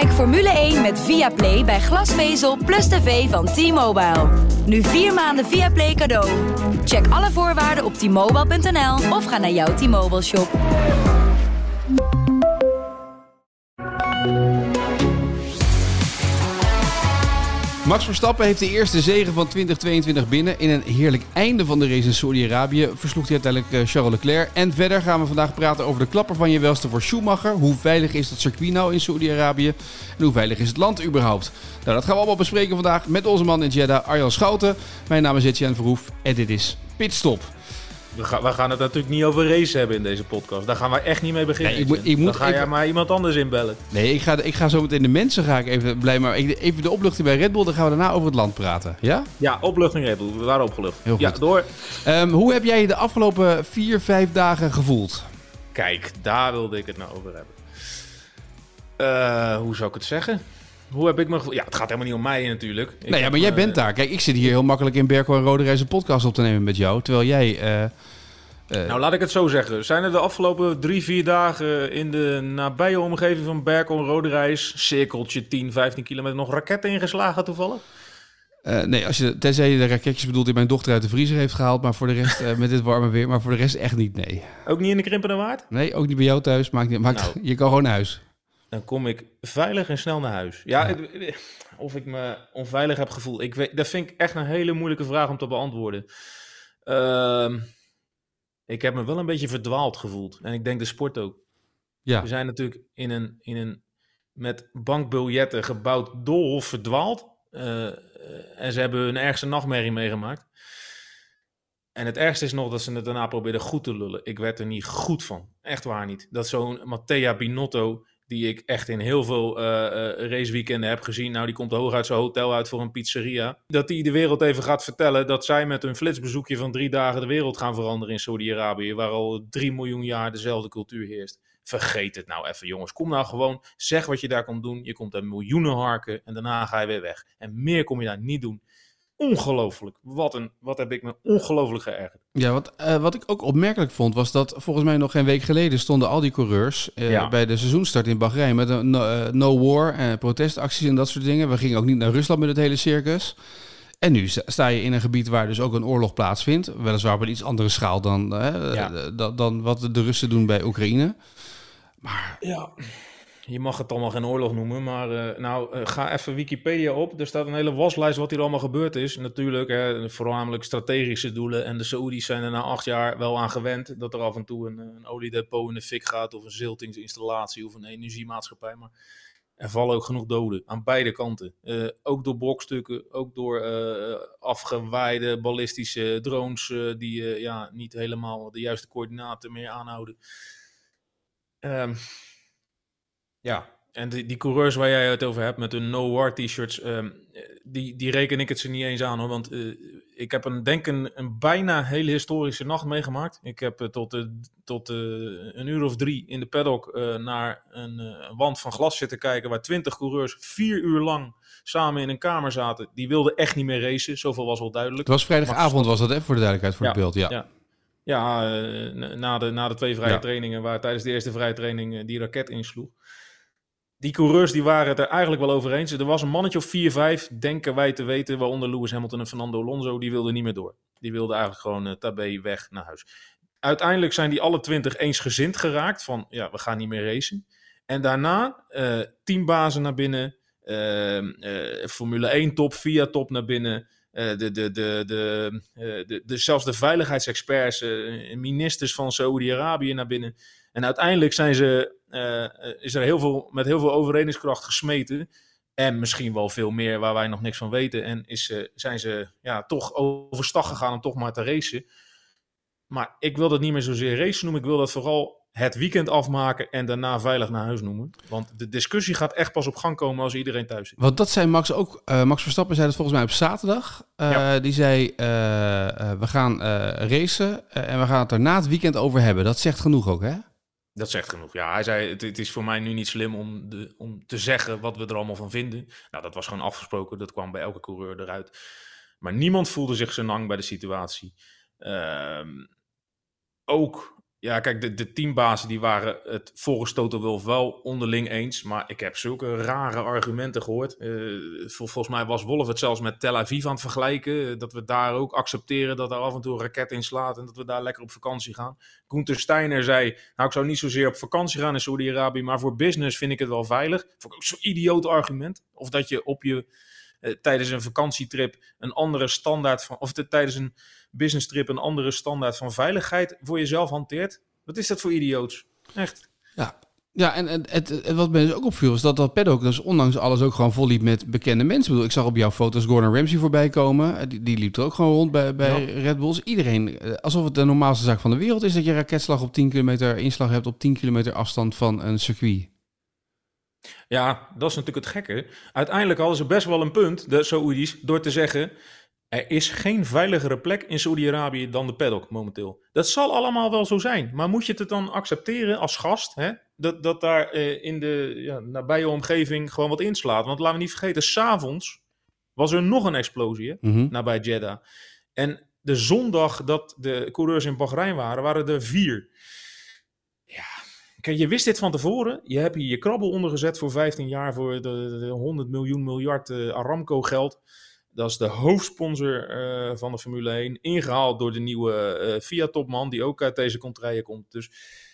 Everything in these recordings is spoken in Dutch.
Kijk Formule 1 met Viaplay bij glasvezel plus tv van T-Mobile. Nu vier maanden Viaplay cadeau. Check alle voorwaarden op t-mobile.nl of ga naar jouw T-Mobile shop. Max Verstappen heeft de eerste zegen van 2022 binnen. In een heerlijk einde van de race in Saudi-Arabië versloeg hij uiteindelijk eh, Charles Leclerc. En verder gaan we vandaag praten over de klapper van je welste voor Schumacher. Hoe veilig is dat circuit nou in Saudi-Arabië? En hoe veilig is het land überhaupt? Nou, dat gaan we allemaal bespreken vandaag met onze man in Jeddah, Arjan Schouten. Mijn naam is Etienne Verhoef en dit is Pitstop. We, gaan, we gaan het natuurlijk niet over race hebben in deze podcast. Daar gaan we echt niet mee beginnen. Nee, ik moet- ik moet Dan ga even- jij maar iemand anders inbellen. Nee, ik ga, ik ga zo meteen de mensen ga ik even blij maar even de opluchting bij Red Bull. Dan gaan we daarna over het land praten. Ja? Ja, opluchting Red Bull. We waren opgelucht. Heel goed. Ja, door. Ehm, hoe heb jij je de afgelopen vier, vijf dagen gevoeld? Kijk, daar wilde ik het nou over hebben. Eh, hoe zou ik het zeggen? Hoe heb ik me gevoeld? Ja, het gaat helemaal niet om mij natuurlijk. Ik nee, ja, maar jij bent daar. Kijk, ik zit hier heel makkelijk in Berko en Rode Reis een podcast op te nemen met jou. Terwijl jij... eh, eh, Nou, laat ik het zo zeggen. Zijn er de afgelopen drie, vier dagen in de nabije omgeving van Berkel en Rode Reis, cirkeltje 10, 15 kilometer, nog raketten ingeslagen toevallig? eh, nee, als je, tenzij je de raketjes bedoelt die mijn dochter uit de vriezer heeft gehaald. Maar voor de rest, eh, met dit warme weer. Maar voor de rest echt niet, nee. Ook niet in de krimpende waard? Nee, ook niet bij jou thuis. Maakt niet, maakt, Nou. Je kan gewoon naar huis. Dan kom ik veilig en snel naar huis. Ja, of ik me onveilig heb gevoeld. Ik weet, dat vind ik echt een hele moeilijke vraag om te beantwoorden. Ehm, ik heb me wel een beetje verdwaald gevoeld. En ik denk de sport ook. Ja. We zijn natuurlijk in een, in een met bankbiljetten gebouwd doolhof verdwaald. Eh, eh, en ze hebben hun ergste nachtmerrie meegemaakt. En het ergste is nog dat ze het daarna probeerden goed te lullen. Ik werd er niet goed van. Echt waar niet. Dat zo'n Mattea Binotto, die ik echt in heel veel eh eh, raceweekenden heb gezien. Nou, die komt hoog uit zijn hotel uit voor een pizzeria. Dat die de wereld even gaat vertellen dat zij met een flitsbezoekje van drie dagen de wereld gaan veranderen in Saudi-Arabië. Waar al drie miljoen jaar dezelfde cultuur heerst. Vergeet het nou even, jongens. Kom nou gewoon, zeg wat je daar komt doen. Je komt er miljoenen harken en daarna ga je weer weg. En meer kom je daar niet doen. Ongelooflijk. Wat, een, wat heb ik me ongelooflijk geërgerd. Ja, wat, eh, wat ik ook opmerkelijk vond, was dat volgens mij nog geen week geleden stonden al die coureurs eh, Ja. bij de seizoenstart in Bahrein met een no, eh, no war en protestacties en dat soort dingen. We gingen ook niet naar Rusland met het hele circus. En nu sta- je in een gebied waar dus ook een oorlog plaatsvindt. Weliswaar op een iets andere schaal dan, Ja. dan, dan wat de Russen doen bij Oekraïne. Maar Ja. Je mag het allemaal geen oorlog noemen, maar eh, nou, eh, ga even Wikipedia op. Er staat een hele waslijst wat hier allemaal gebeurd is. Natuurlijk, hè, voornamelijk strategische doelen. En de Saoedi's zijn er na acht jaar wel aan gewend dat er af en toe een, een oliedepot in de fik gaat, of een ziltingsinstallatie, of een energiemaatschappij. Maar er vallen ook genoeg doden aan beide kanten. Eh, ook door brokstukken, ook door eh, afgewaaide ballistische drones eh, die eh, ja, niet helemaal de juiste coördinaten meer aanhouden. Ehm, ja, en die, die coureurs waar jij het over hebt met hun no-war t-shirts, ehm, die, die reken ik het ze niet eens aan hoor. Want eh, ik heb een, denk een, een bijna hele historische nacht meegemaakt. Ik heb eh, tot, eh, tot eh, een uur of drie in de paddock eh, naar een eh, wand van glas zitten kijken... waar twintig coureurs vier uur lang samen in een kamer zaten. Die wilden echt niet meer racen, zoveel was wel duidelijk. het was vrijdagavond was dat, hè, voor de duidelijkheid, voor Ja, het beeld. Ja. ja. Ja, na- de, na de twee vrije Ja. trainingen, waar tijdens de eerste vrije training die raket insloeg. Die coureurs die waren het er eigenlijk wel over eens. Er was een mannetje of 4, 5, denken wij te weten, waaronder Lewis Hamilton en Fernando Alonso, die wilden niet meer door. Die wilden eigenlijk gewoon eh tabé weg naar huis. Uiteindelijk zijn die alle 20 eensgezind geraakt van, ja, we gaan niet meer racen. En daarna eh teambazen naar binnen, eh, eh, Formule 1 top, VIA top naar binnen. de, de, de, de, de, zelfs de veiligheidsexperts, ministers van Saoedi-Arabië naar binnen. En uiteindelijk zijn ze, is er heel veel, met heel veel overredingskracht gesmeten. En misschien wel veel meer waar wij nog niks van weten. En is, eh, zijn ze ja, toch overstag gegaan om toch maar te racen. Maar ik wil dat niet meer zozeer race noemen. Ik wil dat vooral het weekend afmaken en daarna veilig naar huis noemen. Want de discussie gaat echt pas op gang komen als iedereen thuis zit. Want dat zei Max ook. eh, Max Verstappen zei dat volgens mij op zaterdag. Eh, Ja. Die zei: eh, eh, We gaan eh, racen eh, en we gaan het er na het weekend over hebben. Dat zegt genoeg ook, hè? Dat zegt genoeg. Ja, hij zei: het, is voor mij nu niet slim om, de, om te zeggen wat we er allemaal van vinden. Nou, dat was gewoon afgesproken. Dat kwam bij elke coureur eruit. Maar niemand voelde zich zo lang bij de situatie. Ehm, ook Ja, kijk, de, de teambazen die waren het volgens Toto Wolff wel onderling eens. Maar ik heb zulke rare argumenten gehoord. Uh, volgens mij was Wolf het zelfs met Tel Aviv aan het vergelijken. Eh, dat we daar ook accepteren dat er af en toe een raket in slaat. En dat we daar lekker op vakantie gaan. Gunther Steiner zei, nou ik zou niet zozeer op vakantie gaan in Saudi-Arabië. Maar voor business vind ik het wel veilig. Vond ik ook zo'n idioot argument. Of dat je op je, uh, tijdens een vakantietrip een andere standaard van... Of de, tijdens een business trip een andere standaard van veiligheid voor jezelf hanteert. Wat is dat voor idioots? Echt. Ja, ja, en, en het, het, wat me dus ook opviel is dat dat paddock dus ondanks alles ook gewoon vol liep met bekende mensen. Ik, bedoel, ik zag op jouw foto's Gordon Ramsay voorbij komen. Eh, die, die liep er ook gewoon rond bij, bij Red Bulls. Iedereen, eh, alsof het de normaalste zaak van de wereld is dat je raketslag op 10 kilometer, inslag hebt op 10 kilometer afstand van een circuit. Ja, dat is natuurlijk het gekke. Uiteindelijk hadden ze best wel een punt, de Saoedi's, door te zeggen... Er is geen veiligere plek in Saudi-Arabië dan de paddock momenteel. Dat zal allemaal wel zo zijn. Maar moet je het dan accepteren als gast? Hè? Dat, dat daar eh, in de ja, nabije omgeving gewoon wat inslaat. Want laten we niet vergeten, s'avonds was er nog een explosie hè, Mhm. nabij Jeddah. En de zondag dat de coureurs in Bahrein waren, waren er vier. Kijk, je wist dit van tevoren. Je hebt hier je krabbel ondergezet voor 15 jaar voor de, de 100 miljoen miljard eh, Aramco geld. Dat is de hoofdsponsor eh, van de Formule 1. Ingehaald door de nieuwe eh, Fiat-topman, die ook uit deze contraien komt. Dus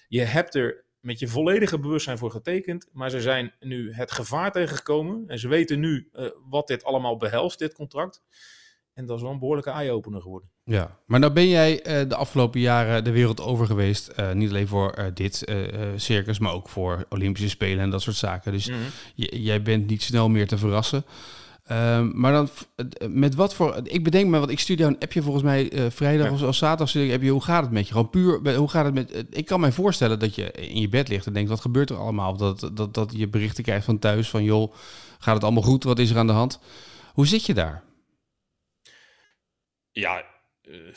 je hebt er met je volledige bewustzijn voor getekend. Maar ze zijn nu het gevaar tegengekomen. En ze weten nu wat dit allemaal behelst, dit contract. En dat is wel een behoorlijke eye-opener geworden. Ja, maar nou ben jij eh, de afgelopen jaren de wereld over geweest. eh, niet alleen voor eh, dit circus, maar ook voor Olympische Spelen en dat soort zaken. Dus Mhm. jij bent niet snel meer te verrassen. Ehm, maar dan, met wat voor... Ik bedenk me, want ik stuur jou een appje volgens mij vrijdag Ja. of, of zaterdag. Stuur ik een appje, hoe gaat het met je? Gewoon puur, hoe gaat het met... ik kan mij voorstellen dat je in je bed ligt en denkt, wat gebeurt er allemaal? Of dat, dat, dat je berichten krijgt van thuis van, joh, gaat het allemaal goed? Wat is er aan de hand? Hoe zit je daar? Ja, eh,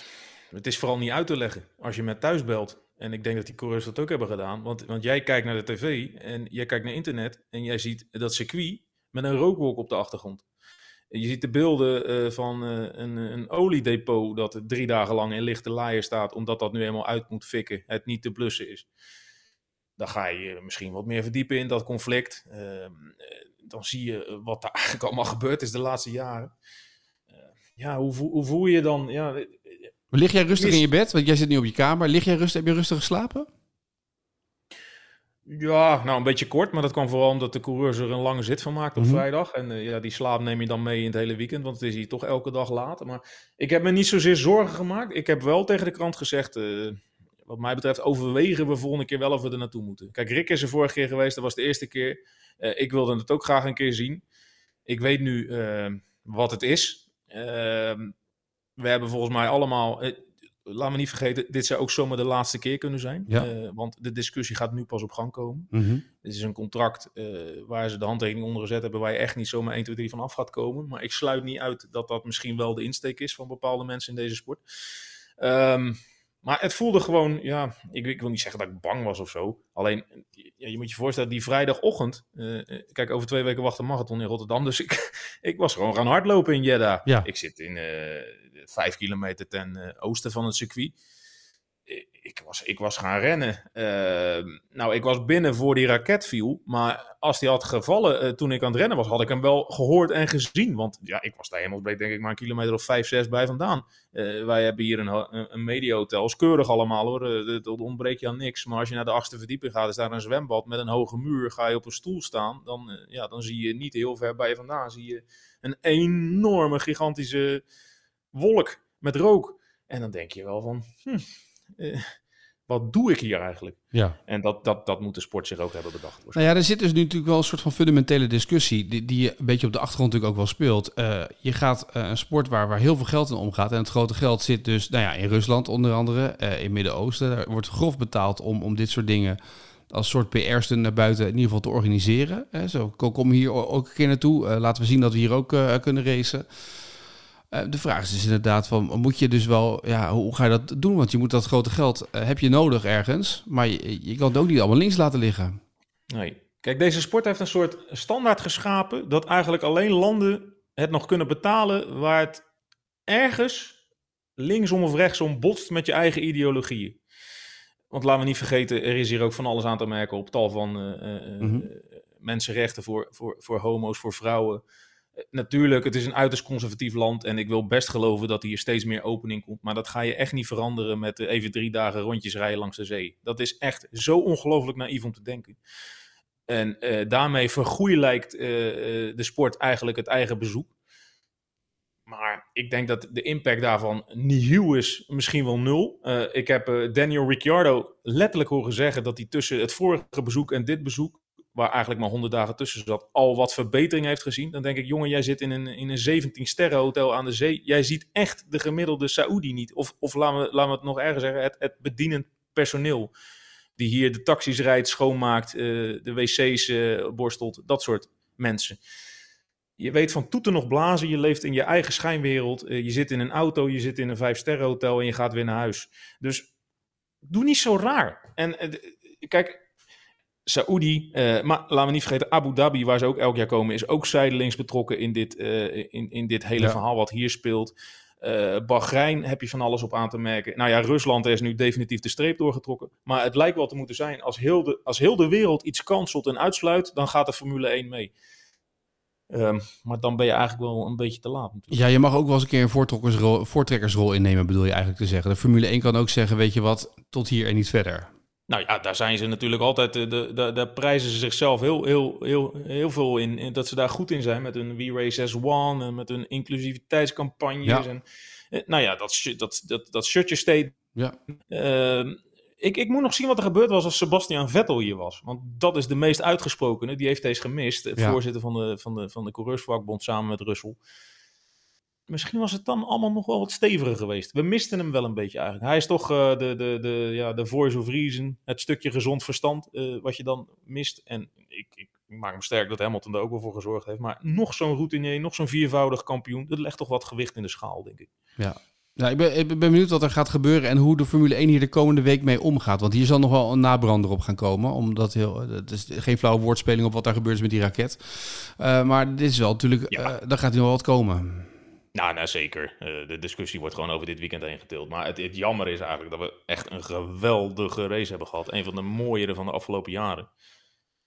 het is vooral niet uit te leggen als je met thuis belt. En ik denk dat die coureurs dat ook hebben gedaan. Want, want jij kijkt naar de tv en jij kijkt naar internet en jij ziet dat circuit met een rookwolk op de achtergrond. Je ziet de beelden eh, van eh, een, een oliedepot dat drie dagen lang in lichte laaien staat, omdat dat nu eenmaal uit moet fikken, het niet te blussen is. Dan ga je misschien wat meer verdiepen in dat conflict. Ehm, eh, dan zie je wat daar eigenlijk allemaal gebeurd is de laatste jaren. Eh, ja, hoe, voel- hoe voel je je dan? Ja, eh, Maar lig jij rustig in je bed? Want jij zit nu op je kamer. Lig jij rustig? Heb je rustig geslapen? Ja, nou een beetje kort, maar dat kwam vooral omdat de coureurs er een lange zit van maakten op Mhm. vrijdag. En eh, ja, die slaap neem je dan mee in het hele weekend, want het is hier toch elke dag laat. Maar ik heb me niet zozeer zorgen gemaakt. Ik heb wel tegen de krant gezegd, eh, wat mij betreft overwegen we volgende keer wel of we er naartoe moeten. Kijk, Rick is er vorige keer geweest, dat was de eerste keer. Eh, ik wilde het ook graag een keer zien. Ik weet nu eh, wat het is. Ehm, we hebben volgens mij allemaal... eh, Laten we niet vergeten, dit zou ook zomaar de laatste keer kunnen zijn. Ja. Eh, want de discussie gaat nu pas op gang komen. Mhm. Dit is een contract eh, waar ze de handtekening onder gezet hebben, waar je echt niet zomaar 1, 2, 3 van af gaat komen. Maar ik sluit niet uit dat dat misschien wel de insteek is van bepaalde mensen in deze sport. Ehm, maar het voelde gewoon, ja, ik, ik wil niet zeggen dat ik bang was of zo. Alleen, ja, je moet je voorstellen, die vrijdagochtend, eh, eh, kijk, over twee weken wacht een marathon in Rotterdam. Dus ik, ik was gewoon gaan hardlopen in Jeddah. Ja. Ik zit in eh, vijf kilometer ten oosten van het circuit ik was, ik was gaan rennen. Eh, nou, ik was binnen voor die raket viel. Maar als die had gevallen eh, toen ik aan het rennen was, had ik hem wel gehoord en gezien. Want ja, ik was daar hemelsbreed denk ik maar een kilometer of vijf, zes bij vandaan. Eh, wij hebben hier een, een, mediahotel. Is keurig allemaal hoor. Eh, Het het ontbreekt je aan niks. Maar als je naar de achtste verdieping gaat, is daar een zwembad met een hoge muur. Ga je op een stoel staan, dan, eh, ja, dan zie je niet heel ver bij je vandaan. Zie je een enorme, gigantische wolk met rook. En dan denk je wel van... Hm, eh, wat doe ik hier eigenlijk? Ja. En dat, dat, dat moet de sport zich ook hebben bedacht. Nou ja, er zit dus nu natuurlijk wel een soort van fundamentele discussie, die, die een beetje op de achtergrond natuurlijk ook wel speelt. Eh, je gaat eh, een sport waar, waar heel veel geld in omgaat. En het grote geld zit dus nou ja, in Rusland onder andere, eh, in het Midden-Oosten. Daar wordt grof betaald om, om dit soort dingen als soort PR-stunt naar buiten in ieder geval te organiseren. Hè. Zo, kom- hier ook een keer naartoe. Laten we zien dat we hier ook kunnen racen. Eh, de vraag is dus inderdaad van, moet je dus wel, ja, hoe ga je dat doen? Want je moet dat grote geld, eh, heb je nodig ergens, maar je, je kan het ook niet allemaal links laten liggen. Nee. Kijk, deze sport heeft een soort standaard geschapen dat eigenlijk alleen landen het nog kunnen betalen waar het ergens linksom of rechtsom botst met je eigen ideologieën. want laten we niet vergeten, er is hier ook van alles aan te merken op tal van mm mensenrechten voor, voor, voor homo's, voor vrouwen. Natuurlijk, het is een uiterst conservatief land en ik wil best geloven dat hier steeds meer opening komt. Maar dat ga je echt niet veranderen met even drie dagen rondjes rijden langs de zee. Dat is echt zo ongelooflijk naïef om te denken. En uh, daarmee vergoeilijkt uh, de sport eigenlijk het eigen bezoek. Maar ik denk dat de impact daarvan nieuw is, misschien wel nul. Uh, ik heb Daniel Ricciardo letterlijk horen zeggen dat hij tussen het vorige bezoek en dit bezoek, waar eigenlijk maar 100 dagen tussen zat, al wat verbetering heeft gezien. Dan denk ik, jongen, jij zit in een, in een 17 sterren hotel aan de zee. Jij ziet echt de gemiddelde Saoedi niet. Of, of laten, we, laten we het nog erger zeggen, het, het bedienend personeel die hier de taxis rijdt, schoonmaakt, uh, de wc's uh, borstelt, dat soort mensen. Je weet van toeten nog blazen, je leeft in je eigen schijnwereld, uh, je zit in een auto, je zit in een vijfsterren hotel en je gaat weer naar huis. Dus doe niet zo raar. En kijk, Saoedi, maar laten we niet vergeten, Abu Dhabi, waar ze ook elk jaar komen, is ook zijdelings betrokken in dit, in, in dit hele ja. verhaal wat hier speelt. Uh, Bahrein heb je van alles op aan te merken. Nou ja, Rusland is nu definitief de streep doorgetrokken. Maar het lijkt wel te moeten zijn, als heel de, als heel de wereld iets kanselt en uitsluit, dan gaat de Formule 1 mee. Um, maar dan ben je eigenlijk wel een beetje te laat. Natuurlijk. Ja, je mag ook wel eens een keer een voortrekkersrol, voortrekkersrol innemen, bedoel je eigenlijk te zeggen. De Formule 1 kan ook zeggen, weet je wat, tot hier en niet verder. Nou ja, daar zijn ze natuurlijk altijd, de, de, de prijzen ze zichzelf heel, heel, heel, heel veel in, in, Dat ze daar goed in zijn met hun We Race as One en met hun inclusiviteitscampagnes. Ja. En, nou ja, dat, dat, dat, dat shirtje steed. Ja. Uh, ik, ik moet nog zien wat er gebeurd was als Sebastian Vettel hier was. Want dat is de meest uitgesprokene. Die heeft deze gemist. Ja. voorzitter van de, van, de, van de coureursvakbond samen met Russell misschien was het dan allemaal nog wel wat steviger geweest. We misten hem wel een beetje eigenlijk. Hij is toch uh, de, de, de, ja, de voice of reason, het stukje gezond verstand uh, wat je dan mist. En ik, ik, maak me sterk dat Hamilton er ook wel voor gezorgd heeft. Maar nog zo'n routinier, nog zo'n viervoudig kampioen, dat legt toch wat gewicht in de schaal, denk ik. Ja. Ja, ik ben, ik ben benieuwd wat er gaat gebeuren en hoe de Formule 1 hier de komende week mee omgaat. Want hier zal nog wel een nabrander op gaan komen. Omdat heel, het is geen flauwe woordspeling op wat daar gebeurt is met die raket. Uh, maar dit is wel natuurlijk, ja. dan gaat er nog wat komen. Nou, nou zeker. Uh, de discussie wordt gewoon over dit weekend heen getild. Maar het, het jammer is eigenlijk dat we echt een geweldige race hebben gehad. Een van de mooiere van de afgelopen jaren.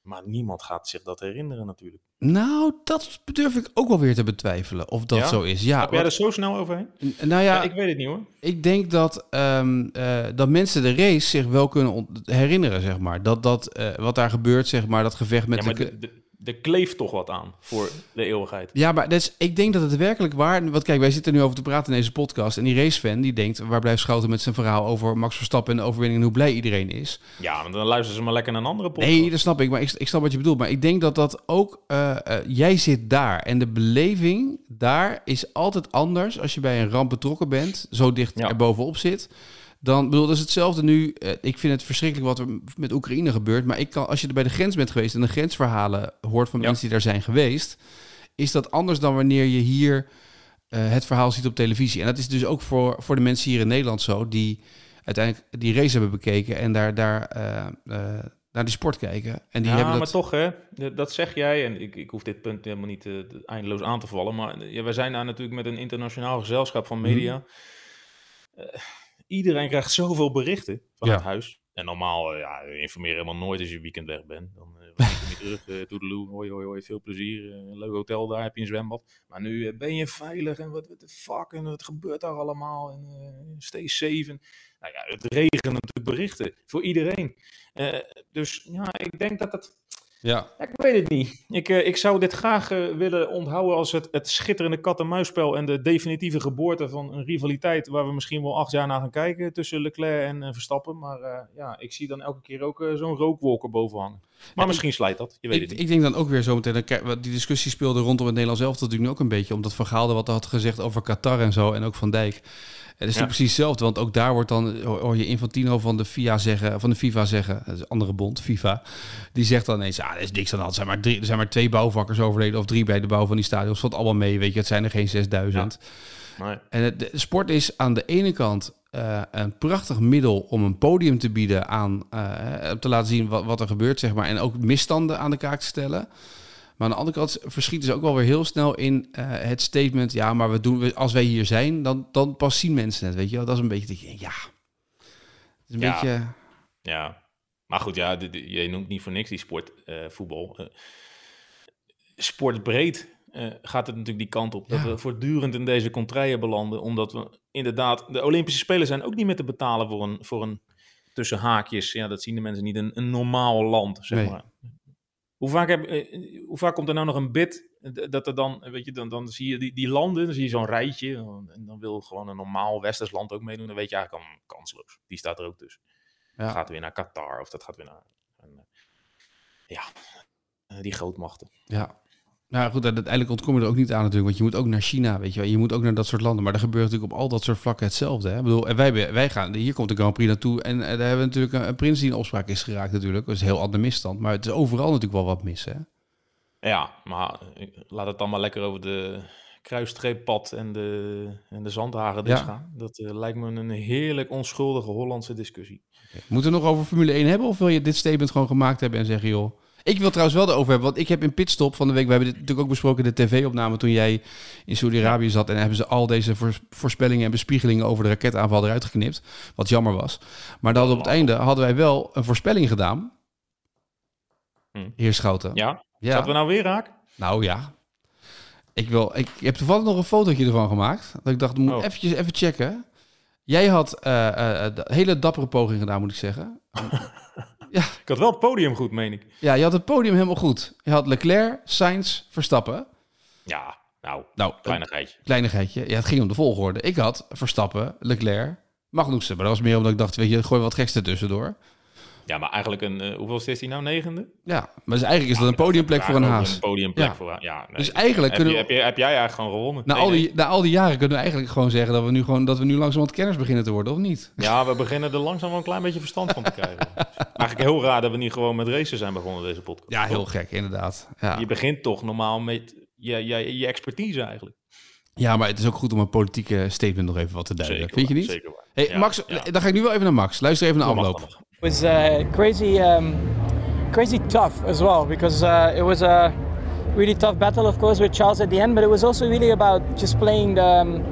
Maar niemand gaat zich dat herinneren natuurlijk. Nou, dat durf ik ook wel weer te betwijfelen of dat ja? zo is. Ja, Heb jij er zo snel overheen? Nou ja, ja, ik weet het niet hoor. Ik denk dat, um, uh, dat mensen de race zich wel kunnen herinneren, zeg maar. Dat, dat uh, wat daar gebeurt, zeg maar, dat gevecht met ja, maar de, de, er kleeft toch wat aan voor de eeuwigheid. Ja, maar dus, ik denk dat het werkelijk waar... Want kijk, wij zitten nu over te praten in deze podcast... en die racefan die denkt... waar blijft Schouten met zijn verhaal over Max Verstappen... en de overwinning en hoe blij iedereen is. Ja, want dan luisteren ze maar lekker naar een andere podcast. Nee, dat snap ik. Maar ik, ik snap wat je bedoelt. Maar ik denk dat dat ook... Uh, uh, jij zit daar. En de beleving daar is altijd anders... als je bij een ramp betrokken bent... zo dicht ja. er bovenop zit... Dan bedoel, dat is hetzelfde nu. Uh, ik vind het verschrikkelijk wat er met Oekraïne gebeurt. Maar ik kan, als je er bij de grens bent geweest en de grensverhalen hoort van ja. mensen die daar zijn geweest, is dat anders dan wanneer je hier uh, het verhaal ziet op televisie. En dat is dus ook voor, voor de mensen hier in Nederland zo, die uiteindelijk die race hebben bekeken en daar, daar uh, naar die sport kijken. En die ja, hebben dat... maar toch, hè, dat zeg jij. En ik, ik hoef dit punt helemaal niet eindeloos aan te vallen. Maar ja, wij zijn daar natuurlijk met een internationaal gezelschap van media. Mm. Uh, iedereen krijgt zoveel berichten van ja. het huis. En normaal, uh, ja, informeer helemaal nooit als je weekend weg bent. Dan uh, kom je terug, uh, toedeloe, hoi, hoi, hoi, veel plezier. een leuk hotel, daar heb je een zwembad. Maar nu ben je veilig en wat de fuck, en wat gebeurt daar allemaal? En stay safe. nou ja, het regent natuurlijk berichten voor iedereen. dus ja, ik denk dat het... Ja. ja. ik weet het niet. Ik, uh, ik zou dit graag uh, willen onthouden als het, het schitterende kat-en-muisspel en de definitieve geboorte van een rivaliteit waar we misschien wel acht jaar naar gaan kijken tussen Leclerc en uh, Verstappen. Maar ja, ik zie dan elke keer ook zo'n rookwolk erboven hangen. Maar ja, misschien slijt dat, je weet ik, het niet. Ik denk dan ook weer zo meteen, die discussie speelde rondom het Nederlands elftal natuurlijk ook een beetje, omdat Van Gaalde wat had gezegd over Qatar en zo en ook Van Dijk. Het is ja. precies hetzelfde, want ook daar wordt dan, hoor je Infantino van de FIA zeggen, van de FIFA zeggen, dat is een andere bond, FIFA, die zegt dan ineens, ah, er is niks aan de hand, er zijn maar, drie, er zijn maar twee bouwvakkers overleden, of drie bij de bouw van die stadions, valt allemaal mee, weet je, het zijn er geen 6000. Ja. Nee. En het, de sport is aan de ene kant uh, een prachtig middel om een podium te bieden aan, uh, te laten zien wat, wat er gebeurt, zeg maar, en ook misstanden aan de kaak te stellen. Maar aan de andere kant verschieten ze ook wel weer heel snel in uh, het statement... ja, maar we doen, als wij hier zijn, dan, dan pas zien mensen het, weet je wel. Dat is een beetje, ja... Het is een ja. beetje... Ja, maar goed, ja, je noemt niet voor niks die sport, uh, voetbal. Uh, sportbreed uh, gaat het natuurlijk die kant op. Dat we voortdurend in deze contraien belanden. Omdat we inderdaad, de Olympische Spelen zijn ook niet meer te betalen voor een, voor een tussen haakjes. Ja, dat zien de mensen niet, een, een normaal land, zeg maar. Hoe vaak, heb, hoe vaak komt er nou nog een bid dat er dan, weet je, dan, dan zie je die, die landen, dan zie je zo'n rijtje. En dan wil gewoon een normaal westers land ook meedoen. Dan weet je eigenlijk al kansloos. Die staat er ook tussen. Ja. Dat gaat weer naar Qatar of dat gaat weer naar. En, ja, die grootmachten. Ja. Nou goed, uiteindelijk ontkom je er ook niet aan natuurlijk. Want je moet ook naar China, weet je wel. Je moet ook naar dat soort landen. Maar er gebeurt natuurlijk op al dat soort vlakken hetzelfde. Hè? Ik bedoel, en wij, wij gaan, hier komt de Grand Prix naartoe. En, daar hebben we natuurlijk een, een, prins die in opspraak is geraakt natuurlijk. Dat is een heel ander misstand. Maar het is overal natuurlijk wel wat mis, hè? Ja, maar laat het dan maar lekker over de kruisstreeppad en de, en de zandhagen dus gaan. Dat uh, lijkt me een heerlijk onschuldige Hollandse discussie. Okay. Moeten we nog over Formule 1 hebben? Of wil je dit statement gewoon gemaakt hebben en zeggen, joh... Ik wil trouwens wel erover hebben, want ik heb in Pitstop van de week... We hebben dit natuurlijk ook besproken, de tv-opname toen jij in Saudi-Arabië zat... en hebben ze al deze voorspellingen en bespiegelingen over de raketaanval eruit geknipt. Wat jammer was. Maar dan op het einde hadden wij wel een voorspelling gedaan. Hm. Heer Schouten. Ja? Ja. Zaten we nou weer raak? Nou ja. Ik, wil, ik, heb toevallig nog een fotootje ervan gemaakt. Dat ik dacht, moet oh. eventjes even checken. Jij had uh, uh, hele dappere poging gedaan, moet ik zeggen. ja. Ik had wel het podium goed, meen ik. Ja, je had het podium helemaal goed. Je had Leclerc, Sainz, Verstappen. Ja, nou, nou kleinigheidje. Kleinigheidje. Ja, het ging om de volgorde. Ik had Verstappen, Leclerc, Magnussen. Maar dat was meer omdat ik dacht, weet je, gooi wat gekste tussendoor. Ja, maar eigenlijk een, uh, hoeveel is hij nou? Negende? Ja, maar dus eigenlijk is dat een podiumplek voor een haas. Een podiumplek ja. voor ja. Nee. Dus eigenlijk kunnen heb, je, heb, jij eigenlijk gewoon gewonnen? Na, al die, na al die jaren kunnen we eigenlijk gewoon zeggen dat we nu, gewoon, dat we nu langzaam wat kenners beginnen te worden, of niet? Ja, we beginnen er langzaam wel een klein beetje verstand van te krijgen. eigenlijk heel raar dat we niet gewoon met racen zijn begonnen deze podcast. Ja, heel gek, inderdaad. Ja. Je begint toch normaal met je, je, je expertise eigenlijk. Ja, maar het is ook goed om een politieke statement nog even wat te duiden. Vind je niet? Zeker waar. Hey, Max, dan ga ik nu wel even naar Max. Luister even naar afloop. Was uh, crazy, um, crazy tough as well because uh, it was a really tough battle, of course, with Charles at the end. But it was also really about just playing the um,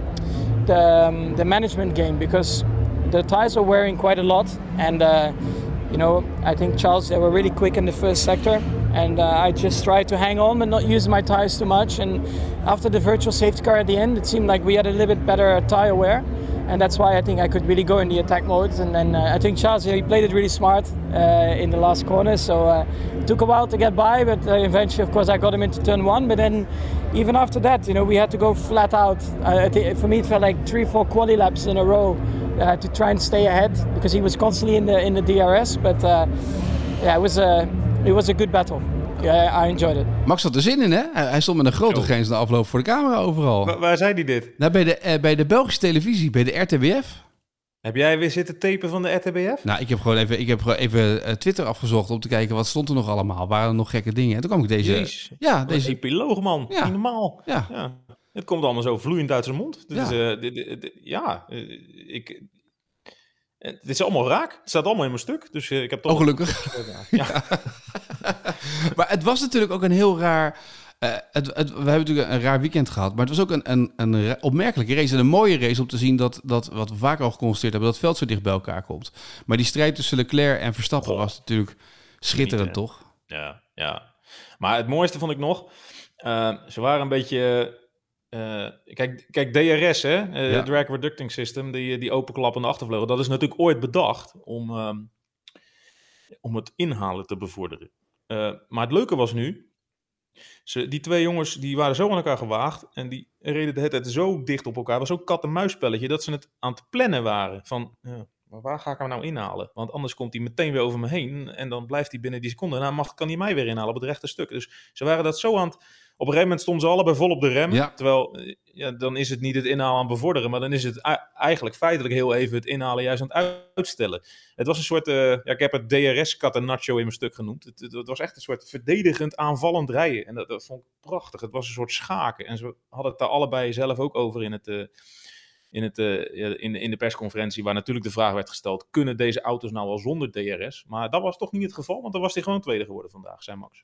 the, um, the, management game because the tires were wearing quite a lot, and uh, you know I think Charles they were really quick in the first sector, and uh, I just tried to hang on but not use my tires too much. And after the virtual safety car at the end, it seemed like we had a little bit better tire wear and that's why I think I could really go in the attack modes. And then uh, I think Charles he played it really smart uh, in the last corner. So uh, it took a while to get by, but uh, eventually, of course, I got him into turn one. But then even after that, you know, we had to go flat out. for me, it felt like three, four quali laps in a row uh, to try and stay ahead because he was constantly in the in the DRS. But uh, yeah, it was a it was a good battle. Ja, I enjoyed it. Max had er zin in, hè? Hij stond met een grote grens de afloop voor de camera overal. waar zei hij dit? Nou, bij de, eh, bij de Belgische televisie, bij de RTBF. Heb jij weer zitten tapen van de RTBF? Nou, ik heb gewoon even, ik heb gewoon even uh, Twitter afgezocht om te kijken wat stond er nog allemaal. Waren er nog gekke dingen? En toen kwam ik deze... Jeez, ja, deze... epiloog, man. Ja. Niet normaal. Ja. ja. Het komt allemaal zo vloeiend uit zijn mond. ja, uh, dit, dit, ja ik, het is allemaal raak. Het staat allemaal in mijn stuk. Dus uh, ik heb toch... Oh, gelukkig. Ja. maar het was natuurlijk ook een heel raar... Uh, het, het, we hebben natuurlijk een raar weekend gehad. Maar het was ook een, een, een opmerkelijke race. En een mooie race om te zien dat, dat wat we vaker al geconstateerd hebben... dat het veld zo dicht bij elkaar komt. Maar die strijd tussen Leclerc en Verstappen was natuurlijk schitterend, toch? Ja, ja. Maar het mooiste vond ik nog... Uh, ze waren een beetje uh, kijk, kijk, DRS, hè, uh, Drag Reducting System, die, die openklappende achtervleugel, dat is natuurlijk ooit bedacht om, um, om het inhalen te bevorderen. Uh, maar het leuke was nu, ze, die twee jongens die waren zo aan elkaar gewaagd en die reden de hele tijd zo dicht op elkaar, was zo'n kat-en-muisspelletje, dat ze het aan het plannen waren van, maar waar ga ik hem nou inhalen? Want anders komt hij meteen weer over me heen en dan blijft hij binnen die seconde. En dan mag, kan hij mij weer inhalen op het rechte stuk. Dus ze waren dat zo aan het een gegeven moment stonden ze allebei vol op de rem. Terwijl, eh, ja, dan is het niet het inhalen aan bevorderen, maar dan is het eigenlijk feitelijk heel even het inhalen juist aan het uitstellen. Het was een soort, uh, ja, ik heb het DRS Catenaccio in mijn stuk genoemd. Het, het, was echt een soort verdedigend aanvallend rijden. En dat, dat, vond ik prachtig. Het was een soort schaken. En ze hadden het daar allebei zelf ook over in het, uh, in, het, in, in de persconferentie, waar natuurlijk de vraag werd gesteld: kunnen deze auto's nou wel zonder DRS? Maar dat was toch niet het geval, want dan was hij gewoon tweede geworden vandaag, zei Max.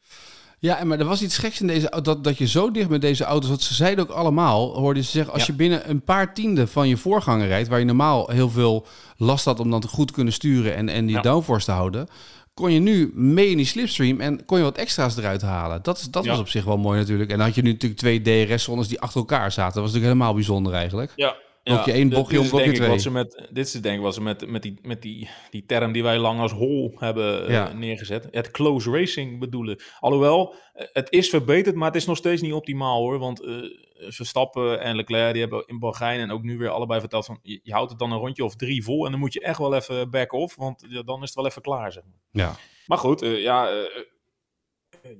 Ja, maar er was iets geks in deze dat, dat je zo dicht met deze auto's, wat ze zeiden ook allemaal, hoorde ze zeggen, als je binnen een paar tienden van je voorganger rijdt, waar je normaal heel veel last had om dan goed te kunnen sturen en, en die ja. downforce te houden, kon je nu mee in die slipstream en kon je wat extra's eruit halen. Dat, dat was op zich wel mooi natuurlijk. En dan had je nu natuurlijk twee DRS-zones die achter elkaar zaten. Dat was natuurlijk helemaal bijzonder eigenlijk. Ja, Blokje één, bochtje om, blokje twee. Wat ze met, dit is denk ik wat ze met, met, die, met die, die term die wij lang als hol hebben uh, neergezet. Het close racing bedoelen. Alhoewel, eh, het is verbeterd, maar het is nog steeds niet optimaal hoor. Want uh, Verstappen en Leclerc die hebben in Bahrein en ook nu weer allebei verteld van... Je, je, houdt het dan een rondje of drie vol en dan moet je echt wel even back-off. Want dan is het wel even klaar zeg maar. Ja. Maar goed, ja,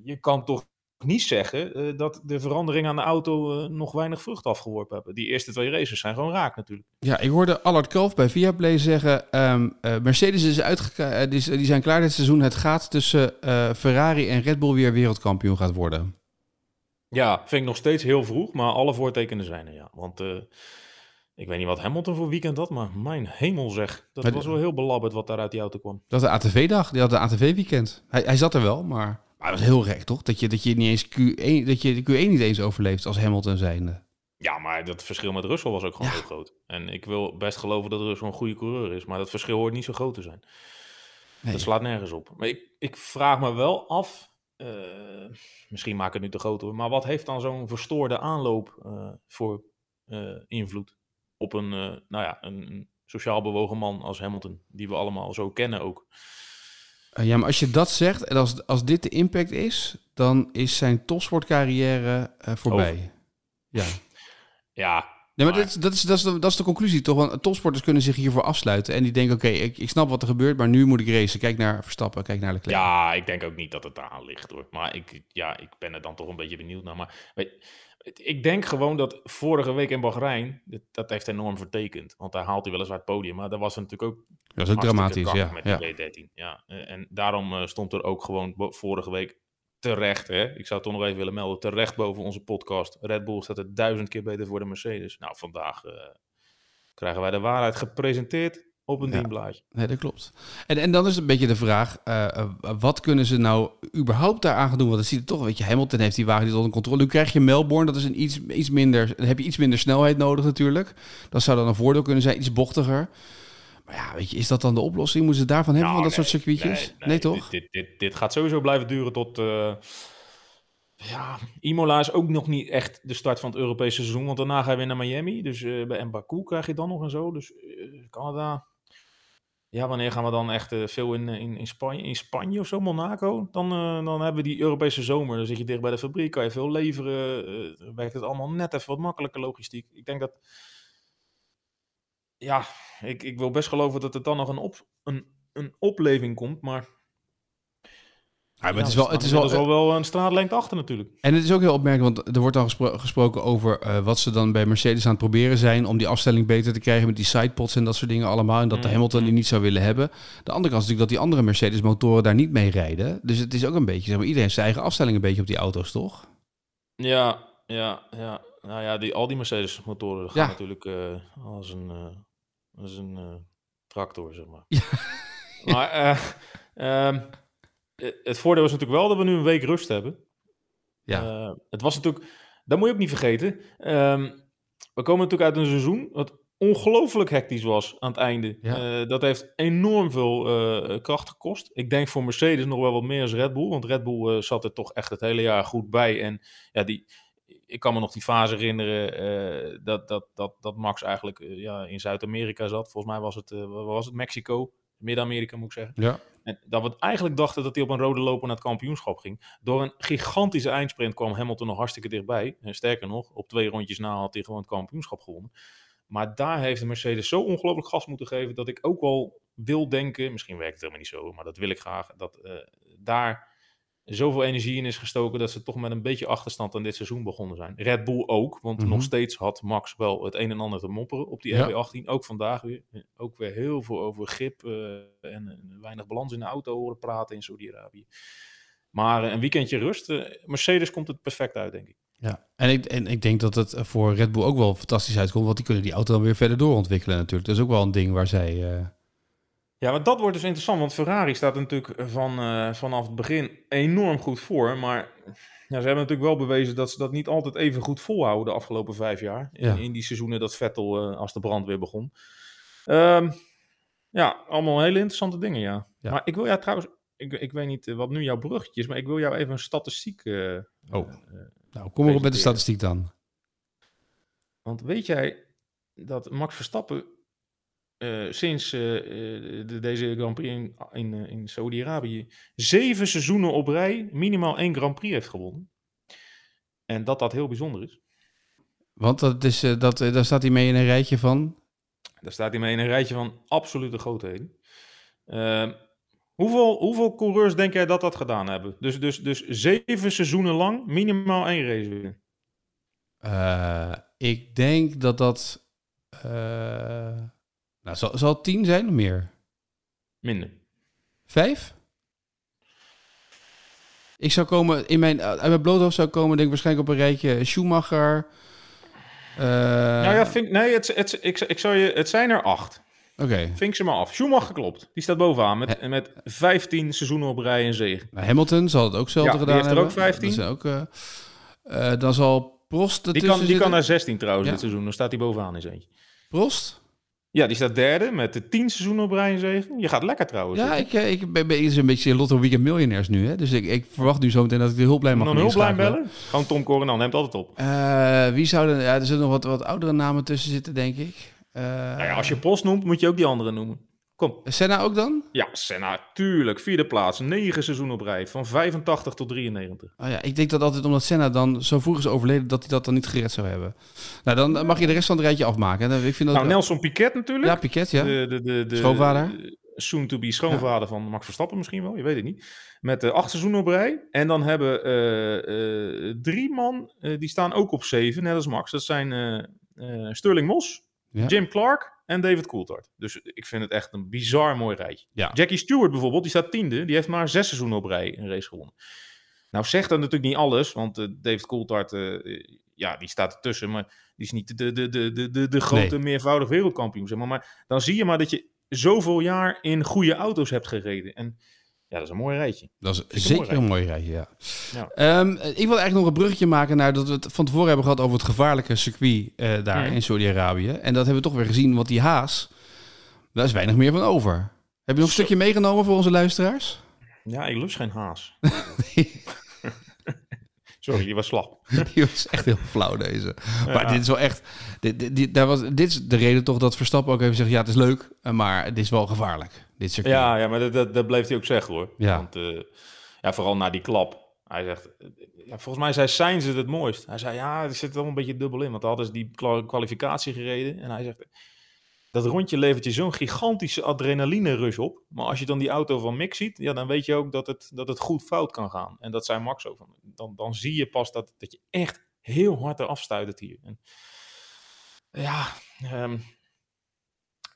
je kan toch niet zeggen uh, dat de veranderingen aan de auto uh, nog weinig vrucht afgeworpen hebben. Die eerste twee races zijn gewoon raak natuurlijk. Ja, ik hoorde Allard Kalf bij Viaplay zeggen... Um, uh, Mercedes is uitge die, die, zijn klaar dit seizoen. Het gaat tussen Ferrari en Red Bull weer wereldkampioen gaat worden. Ja, vind ik nog steeds heel vroeg, maar alle voortekenen zijn er, ja. Want ik weet niet wat Hamilton voor weekend had, maar mijn hemel zeg. Dat was wel heel belabberd wat daar uit die auto kwam. Dat de ATV-dag, die had de ATV-weekend. Hij, hij zat er wel, maar... Maar dat was heel gek, toch? Dat je, dat je niet eens Q1, dat je de Q1 niet eens overleeft als Hamilton zijnde. Ja, maar dat verschil met Russell was ook gewoon heel groot. En ik wil best geloven dat Russell een goede coureur is, maar dat verschil hoort niet zo groot te zijn. Nee. Dat slaat nergens op. Maar ik, ik vraag me wel af, uh, misschien maak ik het nu te groot hoor, maar wat heeft dan zo'n verstoorde aanloop uh, voor uh, invloed op een, nou ja, een sociaal bewogen man als Hamilton, die we allemaal zo kennen ook. Uh, ja, maar als je dat zegt en als, als dit de impact is, dan is zijn topsportcarrière uh, voorbij. Over. Ja. Ja. Nee, maar, maar... Dat, dat, is, dat, is de, dat is de conclusie toch? Want topsporters kunnen zich hiervoor afsluiten. En die denken, oké, okay, ik, ik snap wat er gebeurt, maar nu moet ik racen. Kijk naar Verstappen, kijk naar Leclerc. Ja, ik denk ook niet dat het daar ligt hoor. Maar ik, ja, ik ben er dan toch een beetje benieuwd naar. Maar weet, ik denk gewoon dat vorige week in Bahrein, dat, heeft enorm vertekend. Want daar haalt hij weliswaar het podium, maar dat was natuurlijk ook... Dat is ook dramatisch, ja. Met ja. W13, ja. En daarom uh, stond er ook gewoon vorige week terecht, hè? ik zou het toch nog even willen melden, terecht boven onze podcast. Red Bull staat er duizend keer beter voor de Mercedes. Nou, vandaag uh, krijgen wij de waarheid gepresenteerd op een ja. dienblaadje. Nee, dat klopt. En, en dan is een beetje de vraag, uh, wat kunnen ze nou überhaupt daaraan gaan doen? Want dan ziet het toch, weet je, Hamilton heeft die wagen niet onder controle. Nu krijg je Melbourne, dat is een iets, iets minder, dan heb je iets minder snelheid nodig natuurlijk. Dat zou dan een voordeel kunnen zijn, iets bochtiger. Maar ja, weet je, is dat dan de oplossing? Moeten ze daarvan hebben, nou, van dat nee, soort circuitjes? Nee, nee, toch? Dit, dit, dit, dit, gaat sowieso blijven duren tot... Uh... Ja, Imola is ook nog niet echt de start van het Europese seizoen. Want daarna ga je weer naar Miami. Dus uh, bij Baku krijg je dan nog en zo. Dus Canada, ja, wanneer gaan we dan echt uh, veel in, in, in, Spanje, in Spanje of zo, Monaco? Dan, uh, dan hebben we die Europese zomer. Dan zit je dicht bij de fabriek, kan je veel leveren. Uh, werkt het allemaal net even wat makkelijker logistiek. Ik denk dat... Ja, ik, ik wil best geloven dat het dan nog een, op, een, een opleving komt, maar... Ja, maar het is wel, het is wel, wel, wel een straatlengte achter natuurlijk. En het is ook heel opmerkelijk, want er wordt al gespro gesproken over uh, wat ze dan bij Mercedes aan het proberen zijn om die afstelling beter te krijgen met die sidepods en dat soort dingen allemaal. En dat de Hamilton die niet zou willen hebben. De andere kant is natuurlijk dat die andere Mercedes motoren daar niet mee rijden. Dus het is ook een beetje, zeg maar, iedereen zijn eigen afstelling een beetje op die auto's, toch? Ja, ja, ja. Nou ja, die, al die Mercedes motoren gaan ja. natuurlijk uh, als een, uh, als een tractor, zeg maar. Ja. maar, um, het voordeel is natuurlijk wel dat we nu een week rust hebben. Ja. Uh, het was natuurlijk, dat moet je ook niet vergeten. Um, we komen natuurlijk uit een seizoen wat ongelooflijk hectisch was aan het einde. Ja. Uh, dat heeft enorm veel uh, kracht gekost. Ik denk voor Mercedes nog wel wat meer als Red Bull. Want Red Bull zat er toch echt het hele jaar goed bij. En ja, die, ik kan me nog die fase herinneren dat, dat, dat, dat Max eigenlijk ja, in Zuid-Amerika zat. Volgens mij was het, was het Mexico. Midden-Amerika moet ik zeggen. Ja. En dat we eigenlijk dachten dat hij op een rode loper naar het kampioenschap ging. Door een gigantische eindsprint kwam Hamilton nog hartstikke dichtbij. En sterker nog, op twee rondjes na had hij gewoon het kampioenschap gewonnen. Maar daar heeft de Mercedes zo ongelooflijk gas moeten geven dat ik ook wel wil denken, misschien werkt het helemaal niet zo, maar dat wil ik graag, dat uh, daar zoveel energie in is gestoken dat ze toch met een beetje achterstand aan dit seizoen begonnen zijn. Red Bull ook, want mm -hmm. nog steeds had Max wel het een en ander te mopperen op die ja. RB18. Ook vandaag weer. Ook weer heel veel over grip uh, en, en, weinig balans in de auto horen praten in Saudi-Arabië. Maar uh, een weekendje rust. Uh, Mercedes komt het perfect uit, denk ik. Ja, en ik, en ik denk dat het voor Red Bull ook wel fantastisch uitkomt, want die kunnen die auto dan weer verder doorontwikkelen natuurlijk. Dat is ook wel een ding waar zij... Ja, maar dat wordt dus interessant, want Ferrari staat natuurlijk van, uh, vanaf het begin enorm goed voor. Maar ja, ze hebben natuurlijk wel bewezen dat ze dat niet altijd even goed volhouden de afgelopen vijf jaar. In, die seizoenen dat Vettel uh, als de brand weer begon. Um, ja, allemaal hele interessante dingen, ja. ja. Maar ik wil ja trouwens, ik, ik weet niet wat nu jouw bruggetje is, maar ik wil jou even een statistiek. Uh, oh, nou kom maar op met de statistiek dan. Want weet jij dat Max Verstappen uh, sinds uh, de, deze Grand Prix in, in, in Saudi-Arabië zeven seizoenen op rij minimaal één Grand Prix heeft gewonnen. En dat dat heel bijzonder is. Want dat is, dat, daar staat hij mee in een rijtje van? Daar staat hij mee in een rijtje van absolute grootheden. Uh, hoeveel, hoeveel coureurs denk jij dat dat gedaan hebben? Dus, dus, dus zeven seizoenen lang minimaal één race winnen. Uh, ik denk dat dat... Uh, nou, zal, zal het tien zijn of meer? Minder. Vijf? Ik zou komen, in mijn, uit mijn bloothoofd zou komen, denk ik waarschijnlijk op een rijtje Schumacher, uh, nou ja, vind, nee, het, het, ik, ik zou je, het zijn er acht. Oké. Okay. Vink ze maar af. Schumacher klopt. Die staat bovenaan met, He met 15 seizoenen op rij en zege. Nou, Hamilton zal het ook zelf ja, gedaan hebben. er ook 15. Dat ook, uh, uh, dan zal Prost Die kan, die kan naar 16 trouwens ja. dit seizoen. Dan staat hij bovenaan in eentje. Prost? Ja, die staat derde met de 10 seizoenen op rij en zegen. Je gaat lekker trouwens. Ja, ik, ik ben, ben is een beetje Lotto Weekend Miljonairs nu. Hè? Dus ik, ik verwacht nu zo meteen dat ik de hulplijn mag een hulplijn bellen? Gewoon Tom Coronel, neemt altijd op. Uh, wie zou er... Ja, er zullen nog wat, wat oudere namen tussen zitten, denk ik. Uh, nou ja, als je Post noemt, moet je ook die andere noemen. Kom. Senna ook dan? Ja, Senna, tuurlijk. Vierde plaats, negen seizoen op rij, van 85 tot 93. Oh ja, ik denk dat altijd omdat Senna dan zo vroeg is overleden, dat hij dat dan niet gered zou hebben. Nou, dan mag je de rest van het rijtje afmaken. Ik vind dat nou, Nelson Piquet natuurlijk. Ja, Piquet, ja. De, de, de, de Schoonvader. Soon-to-be schoonvader ja. van Max Verstappen misschien wel, je weet het niet. Met uh, acht seizoenen op rij. En dan hebben uh, uh, drie man, die staan ook op zeven, net als Max. Dat zijn Sterling Moss, ja. Jim Clark en David Coulthard. Dus ik vind het echt een bizar mooi rijtje. Ja. Jackie Stewart bijvoorbeeld, die staat tiende. Die heeft maar zes seizoenen op rij een race gewonnen. Nou zegt dat natuurlijk niet alles, want uh, David Coulthard, uh, ja, die staat ertussen, maar die is niet de, de, de, de, de, de grote nee. meervoudig wereldkampioen. Zeg maar. maar dan zie je maar dat je zoveel jaar in goede auto's hebt gereden. En ja, dat is een mooi rijtje. Dat is zeker een mooi rijtje, ja. ja. Um, ik wil eigenlijk nog een bruggetje maken naar dat we het van tevoren hebben gehad over het gevaarlijke circuit uh, daar mm. in Saudi-Arabië. En dat hebben we toch weer gezien, want die haas, daar is weinig meer van over. Heb je nog een Zo. stukje meegenomen voor onze luisteraars? Ja, ik lust geen haas. Sorry, die was slap. die was echt heel flauw deze. Maar dit is wel echt... Dit, dit, dit, daar was, dit is de reden toch dat Verstappen ook even zegt... ja, het is leuk, maar het is wel gevaarlijk, dit. Ja, ja maar dat, dat, dat bleef hij ook zeggen, hoor. Ja. Want uh, ja, vooral na die klap. Hij zegt... Ja, volgens mij zei Sainz het het mooist. Hij zei, ja, er zit wel een beetje dubbel in. Want hadden ze die kwalificatie gereden. En hij zegt... Dat rondje levert je zo'n gigantische adrenaline rush op. Maar als je dan die auto van Mick ziet, ja, dan weet je ook dat het, dat het goed fout kan gaan. En dat zei Max ook. Dan, dan zie je pas dat, dat je echt heel hard eraf stuitert hier. En, ja, um,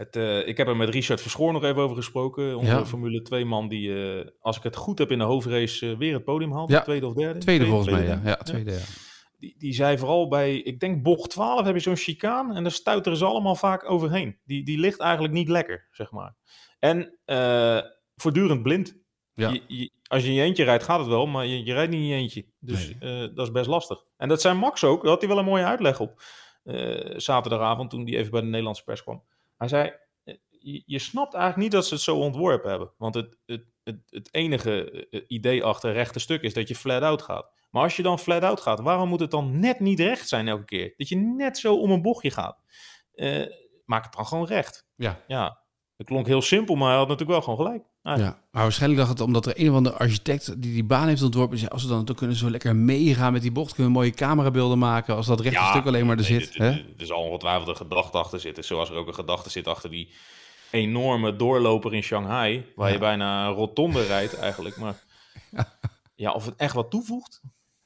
het, uh, ik heb er met Richard Verschoor nog even over gesproken. Onze ja. Formule 2 man die, uh, als ik het goed heb, in de hoofdrace uh, weer het podium haalt. Ja. Tweede of derde? Tweede, tweede volgens mij, ja. ja. tweede, ja die, die zei vooral bij, ik denk bocht 12 heb je zo'n chicaan en daar stuiteren ze allemaal vaak overheen. Die, die ligt eigenlijk niet lekker, zeg maar. En voortdurend blind. Ja. Je, je, als je in je eentje rijdt, gaat het wel, maar je, je rijdt niet in je eentje. Dus nee. dat is best lastig. En dat zijn Max ook, daar had hij wel een mooie uitleg op. Zaterdagavond, toen hij even bij de Nederlandse pers kwam. Hij zei, je, je, snapt eigenlijk niet dat ze het zo ontworpen hebben. Want het, het, het, het enige idee achter rechte stuk is dat je flat-out gaat. Maar als je dan flat-out gaat, waarom moet het dan net niet recht zijn elke keer? Dat je net zo om een bochtje gaat. Uh, maak het dan gewoon recht. Ja. Ja, het klonk heel simpel, maar hij had natuurlijk wel gewoon gelijk. Eigenlijk. Ja, maar waarschijnlijk dacht het omdat er een of andere architect die die baan heeft ontworpen. Zei, als we dan, dan kunnen ze zo lekker meegaan met die bocht. Kunnen we mooie camerabeelden maken als dat rechte ja, stuk alleen maar er nee, zit. Er, er, er zal ongetwijfeld een gedachte achter zitten. Zoals er ook een gedachte zit achter die enorme doorloper in Shanghai. Waar ja. je bijna een rotonde rijdt eigenlijk. Maar ja. ja, of het echt wat toevoegt...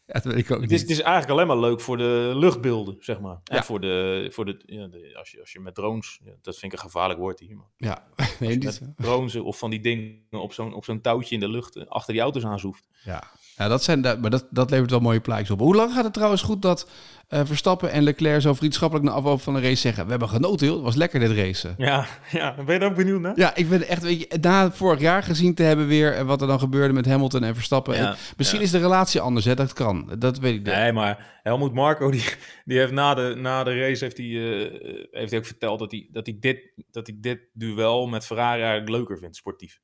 Ja, dat weet ik ook het. Is, het is eigenlijk alleen maar leuk voor de luchtbeelden, zeg maar. En ja. voor de, voor de, ja, de, als, je, als je met drones, dat vind ik een gevaarlijk woord hier. Man. Ja, nee, niet met drones of van die dingen op zo'n op zo'n touwtje in de lucht achter die auto's aanzoeft. Ja. Ja, dat zijn, dat, maar dat, dat levert wel mooie plaatjes op. Hoe lang gaat het trouwens goed dat eh, Verstappen en Leclerc zo vriendschappelijk na afloop van de race zeggen... we hebben genoten, joh. Het was lekker dit racen. Ja, ja, ben je daar ook benieuwd naar? Ja, ik ben echt, weet je, na vorig jaar gezien te hebben weer... eh, wat er dan gebeurde met Hamilton en Verstappen. Ja, En misschien ja. is de relatie anders, hè. Dat kan. Dat weet ik niet. Nee, maar Helmoet Marco, die, die heeft na de, na de race heeft hij, eh, heeft hij ook verteld dat hij, dat, hij dit, dat hij dit duel met Ferrari eigenlijk leuker vindt, sportief.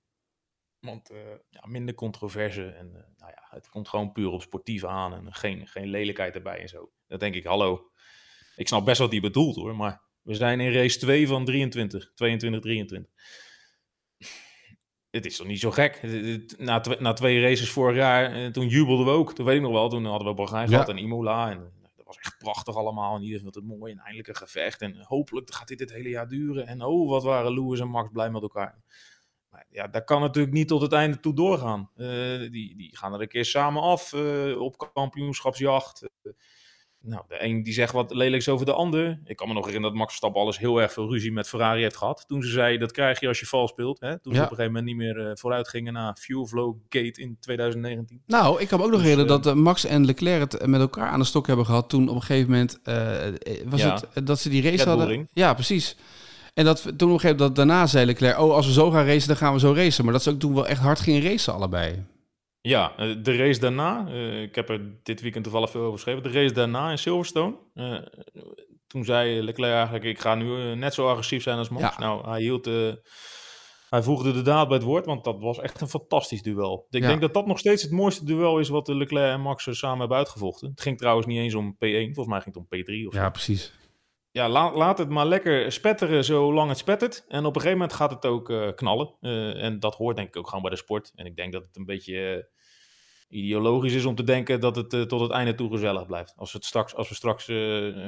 Want eh, ja, minder controverse en eh, nou ja, het komt gewoon puur op sportief aan en geen, geen lelijkheid erbij en zo. Dat denk ik, hallo, ik snap best wat hij bedoelt hoor, maar we zijn in race 2 van 23, 22, 23. Het is toch niet zo gek? Na, na twee races vorig jaar, eh, toen jubelden we ook. Toen weet ik nog wel, toen hadden we Bahrein Ja. gehad en Imola. En dat was echt prachtig allemaal. En ieder vond het mooi en eindelijk een gevecht. En hopelijk gaat dit het hele jaar duren. En oh, wat waren Lewis en Max blij met elkaar. Maar ja, dat kan natuurlijk niet tot het einde toe doorgaan. Eh, die, die gaan er een keer samen af eh, op kampioenschapsjacht. Eh, nou, de een die zegt wat lelijks over de ander. Ik kan me nog herinneren dat Max Verstappen alles heel erg veel ruzie met Ferrari heeft gehad. Toen ze zei, dat krijg je als je vals speelt. Hè? Toen ze op een gegeven moment niet meer vooruit gingen naar Fuel Flow Gate in 2019. Nou, ik kan me ook nog Dus, herinneren dat Max en Leclerc het met elkaar aan de stok hebben gehad. Toen op een gegeven moment was Ja. het dat ze die race hadden. Ja, precies. En dat, toen op een gegeven moment dat daarna zei Leclerc, oh, als we zo gaan racen, dan gaan we zo racen. Maar dat ze ook toen wel echt hard gingen racen allebei. Ja, eh, de race daarna, eh, ik heb er dit weekend toevallig veel over geschreven. De race daarna in Silverstone. eh, toen zei Leclerc eigenlijk, ik ga nu net zo agressief zijn als Max. Ja. Nou, hij hield... hij voegde de daad bij het woord, want dat was echt een fantastisch duel. Ik Ja. denk dat dat nog steeds het mooiste duel is wat Leclerc en Max samen hebben uitgevochten. Het ging trouwens niet eens om P1, volgens mij ging het om P3 of zo. Ja, precies. Ja, la- laat het maar lekker spetteren zolang het spettert. En op een gegeven moment gaat het ook eh, knallen. Eh, en dat hoort denk ik ook gewoon bij de sport. En ik denk dat het een beetje eh, ideologisch is om te denken dat het tot het einde toe gezellig blijft. Als, het straks, als we straks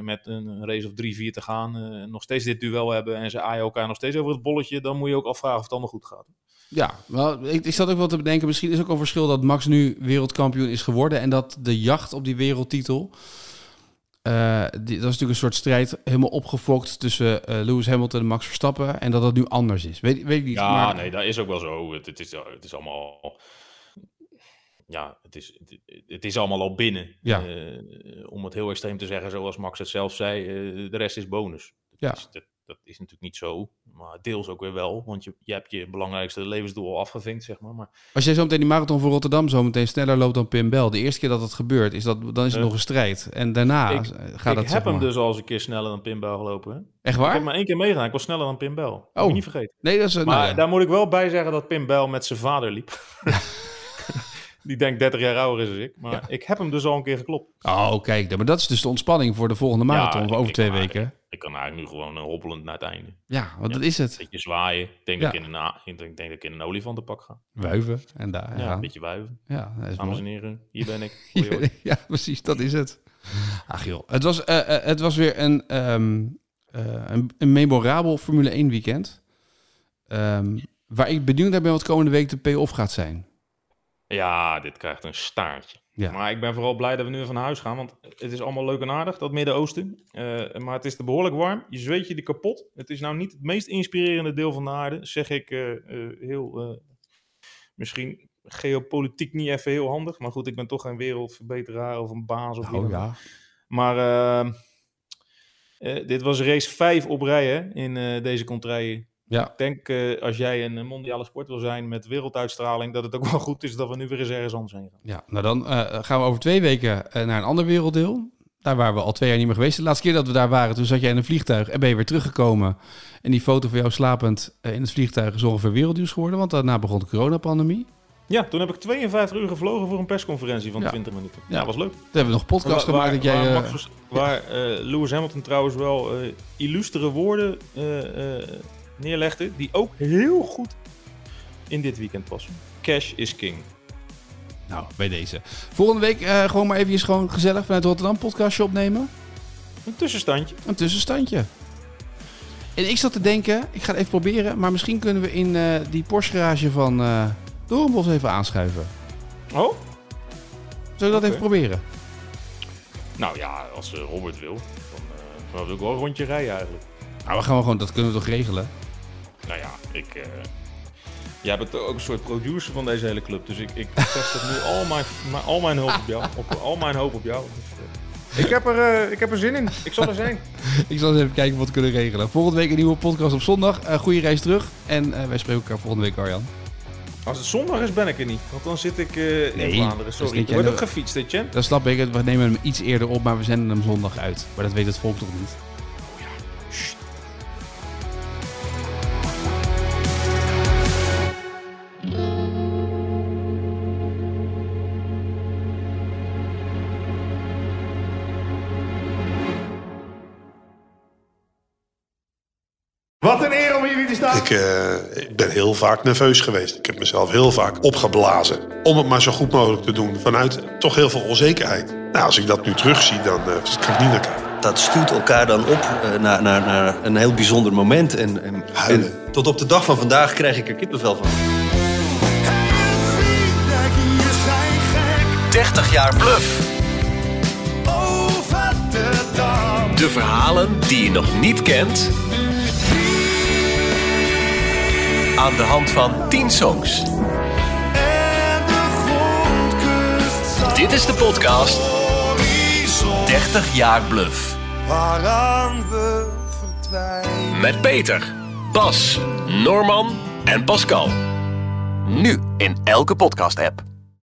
met een race of drie, vier te gaan nog steeds dit duel hebben en ze aaien elkaar nog steeds over het bolletje, dan moet je ook afvragen of het allemaal goed gaat. Ja, wel, ik, ik zat ook wel te bedenken, misschien is ook een verschil dat Max nu wereldkampioen is geworden en dat de jacht op die wereldtitel, eh, die, dat is natuurlijk een soort strijd helemaal opgefokt tussen eh, Lewis Hamilton en Max Verstappen en dat dat nu anders is. Weet, weet ik niet. Ja, maar, nee, dat is ook wel zo. Het, het, is, het is allemaal. Ja, het is, het, het is allemaal al binnen. Ja. Eh, om het heel extreem te zeggen, zoals Max het zelf zei, de rest is bonus. Ja. is, dat, dat is natuurlijk niet zo, maar deels ook weer wel. Want je, je hebt je belangrijkste levensdoel al afgevinkt, zeg maar. maar Als jij zo meteen die marathon voor Rotterdam zo meteen sneller loopt dan Pim Bel, de eerste keer dat dat gebeurt, is dat, dan is het Eh, nog een strijd. En daarna ik- gaat ik het heb zeg hem maar- dus al eens een keer sneller dan Pim Bel gelopen. Hè? Echt Ik waar? heb maar één keer meegedaan. Ik was sneller dan Pim Bel. Oh. niet vergeten. Nee, dat is... Maar nou ja. daar moet ik wel bij zeggen dat Pim Bel met zijn vader liep. Die denkt 30 jaar ouder is dan ik. Maar ik heb hem dus al een keer geklopt. Oh, kijk, maar dat is dus de ontspanning voor de volgende marathon Ja, over twee weken. Ik kan eigenlijk nu gewoon eh, hoppelend naar het einde. Ja, want Ja. dat is het. beetje zwaaien. Ik denk, dat, ik in een, ik denk, ik denk dat ik in een olifantenpak ga. Wuiven en daar Ja, een beetje wuiven. Ja, dat is Dames en heren, hier ben ik. Hoi, hoi. ja, precies, dat is het. Ach joh, het was, eh, eh, het was weer een, ehm, eh, een, een memorabel Formule 1 weekend. Ehm, waar ik benieuwd naar ben wat komende week de payoff gaat zijn. Ja, dit krijgt een staartje. Ja. Maar ik ben vooral blij dat we nu van huis gaan. Want het is allemaal leuk en aardig, dat Midden-Oosten. Eh, maar het is er behoorlijk warm. Je zweet je er kapot. Het is nou niet het meest inspirerende deel van de aarde. Zeg ik eh, eh, heel... misschien geopolitiek niet even heel handig. Maar goed, ik ben toch geen wereldverbeteraar of een baas of Oh ook. ja. Maar dit was race 5 op rij hè, in deze contraille. Ja. Ik denk eh, als jij een mondiale sport wil zijn met werelduitstraling, dat het ook wel goed is dat we nu weer eens ergens anders heen gaan. ja, nou dan eh, gaan we over twee weken eh, naar een ander werelddeel. Daar waren we al twee jaar niet meer geweest. De laatste keer dat we daar waren, toen zat jij in een vliegtuig en ben je weer teruggekomen. En die foto van jou slapend in het vliegtuig is ongeveer wereldnieuws geworden, want daarna begon de coronapandemie. Ja, toen heb ik 52 uur gevlogen voor een persconferentie van Ja. 20 minuten. Ja. Ja, was leuk. Toen hebben we nog een podcast Waar- gemaakt dat jij... waar, waar Lewis Hamilton trouwens wel illustere woorden neerlegde, die ook heel goed in dit weekend passen. Cash is king. Nou, bij deze. Volgende week eh, gewoon maar even gewoon gezellig vanuit Rotterdam podcastje opnemen. Een tussenstandje. Een tussenstandje. En ik zat te denken, ik ga het even proberen, maar misschien kunnen we in eh, die Porsche garage van Doornbos even aanschuiven. Oh? Zullen we dat even proberen? Nou ja, als Robert wil, dan gaan we ook wel een rondje rijden eigenlijk. Nou, we gaan wel gewoon, dat kunnen we toch regelen? Nou ja, ik, eh, Jij bent ook een soort producer van deze hele club. Dus ik, ik vestig nu al mijn, mijn- al mijn hoop op jou. Op, al mijn hoop op jou. Dus, ik, heb er, eh, ik heb er zin in. Ik zal er zijn. Ik zal eens even kijken wat we kunnen regelen. Volgende week een nieuwe podcast op zondag. Eh goede reis terug. En eh, wij spreken elkaar volgende week, Arjan. Als het zondag is, ben ik er niet. Want dan zit ik eh, in Vlaanderen. Sorry. wordt jij- ook gefietst, dit Chen. Dat snap ik. We nemen hem iets eerder op, maar we zenden hem zondag uit. Maar dat weet het volk toch niet. Wat een eer om hier te staan. Ik, eh, ik ben heel vaak nerveus geweest. Ik heb mezelf heel vaak opgeblazen. Om het maar zo goed mogelijk te doen. Vanuit toch heel veel onzekerheid. Nou, als ik dat nu terugzie, dan eh, kan ik niet naar kijken. dat stuurt elkaar dan op eh, naar, naar, naar een heel bijzonder moment. En, en, Huilen. en tot op de dag van vandaag krijg ik er kippenvel van. 30 jaar Bluff. De verhalen die je nog niet kent. Aan de hand van 10 songs. Dit is de podcast 30 jaar Bluff. Waaraan we verdwijnen. Met Peter, Bas, Norman en Pascal. Nu in elke podcast-app.